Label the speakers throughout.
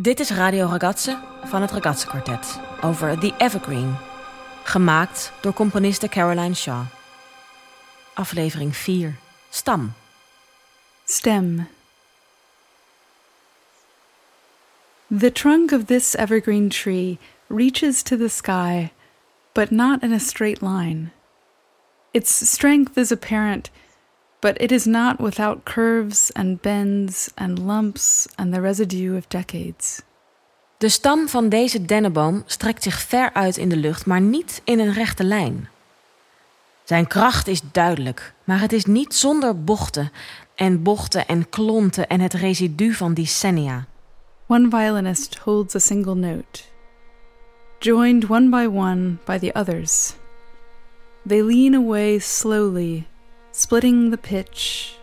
Speaker 1: Dit is Radio Ragazze van het Ragazze Quartet over The Evergreen, gemaakt door componiste Caroline Shaw. Aflevering 4. Stam.
Speaker 2: Stem. The trunk of this evergreen tree reaches to the sky, but not in a straight line. Its strength is apparent, but it is not without curves and bends and lumps and the residue of decades.
Speaker 1: De stam van deze dennenboom strekt zich ver uit in de lucht, maar niet in een rechte lijn. Zijn kracht is duidelijk, maar het is niet zonder bochten en bochten en klonten en het residu van decennia.
Speaker 2: One violinist holds a single note, joined one by one by the others. They lean away slowly, splitting the pitch,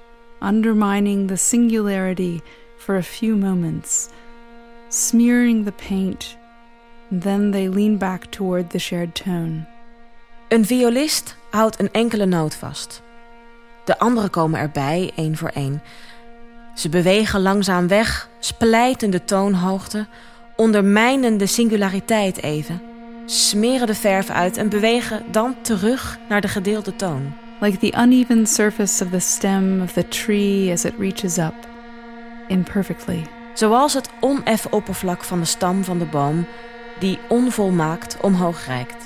Speaker 2: undermining the singularity for a few moments, smearing the paint, then they lean back toward the shared tone.
Speaker 1: Een violist houdt een enkele noot vast. De anderen komen erbij, één voor één. Ze bewegen langzaam weg, splijten de toonhoogte, ondermijnen de singulariteit even, smeren de verf uit en bewegen dan terug naar de gedeelde toon.
Speaker 2: Like the uneven surface of the stem of the tree as it reaches up, imperfectly.
Speaker 1: Zoals het oneffen oppervlak van de stam van de boom, die onvolmaakt omhoog reikt.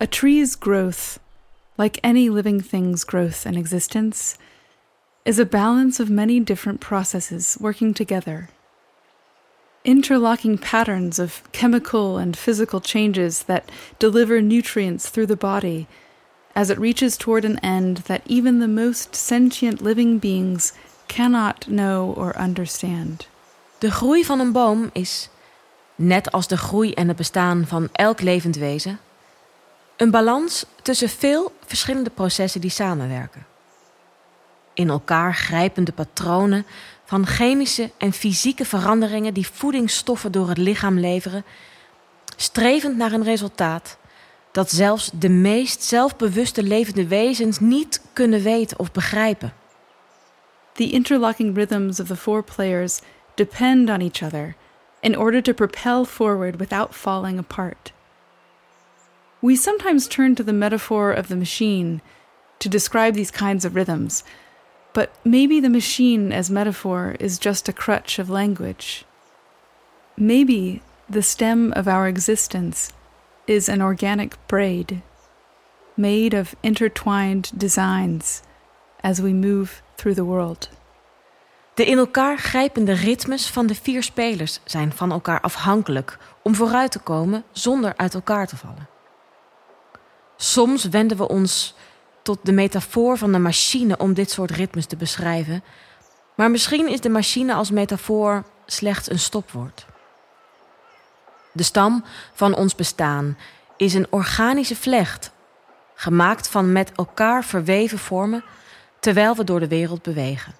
Speaker 2: A tree's growth, like any living thing's growth and existence, is a balance of many different processes working together. interlocking patterns of chemical and physical changes that deliver nutrients through the body as it reaches toward an end that even the most sentient living beings cannot know or understand.
Speaker 1: De groei van een boom is, net als de groei en het bestaan van elk levend wezen, een balans tussen veel verschillende processen die samenwerken. In elkaar grijpende patronen van chemische en fysieke veranderingen die voedingsstoffen door het lichaam leveren, strevend naar een resultaat dat zelfs de meest zelfbewuste levende wezens niet kunnen weten of begrijpen.
Speaker 2: The interlocking rhythms of the four players depend on each other in order to propel forward without falling apart. We sometimes turn to the metaphor of the machine to describe these kinds of rhythms, but maybe the machine as metaphor is just a crutch of language. Maybe the stem of our existence is an organic braid made of intertwined designs as we move through the world.
Speaker 1: De in elkaar grijpende ritmes van de vier spelers zijn van elkaar afhankelijk om vooruit te komen zonder uit elkaar te vallen. Soms wenden we ons tot de metafoor van de machine om dit soort ritmes te beschrijven. Maar misschien is de machine als metafoor slechts een stopwoord. De stam van ons bestaan is een organische vlecht, gemaakt van met elkaar verweven vormen terwijl we door de wereld bewegen.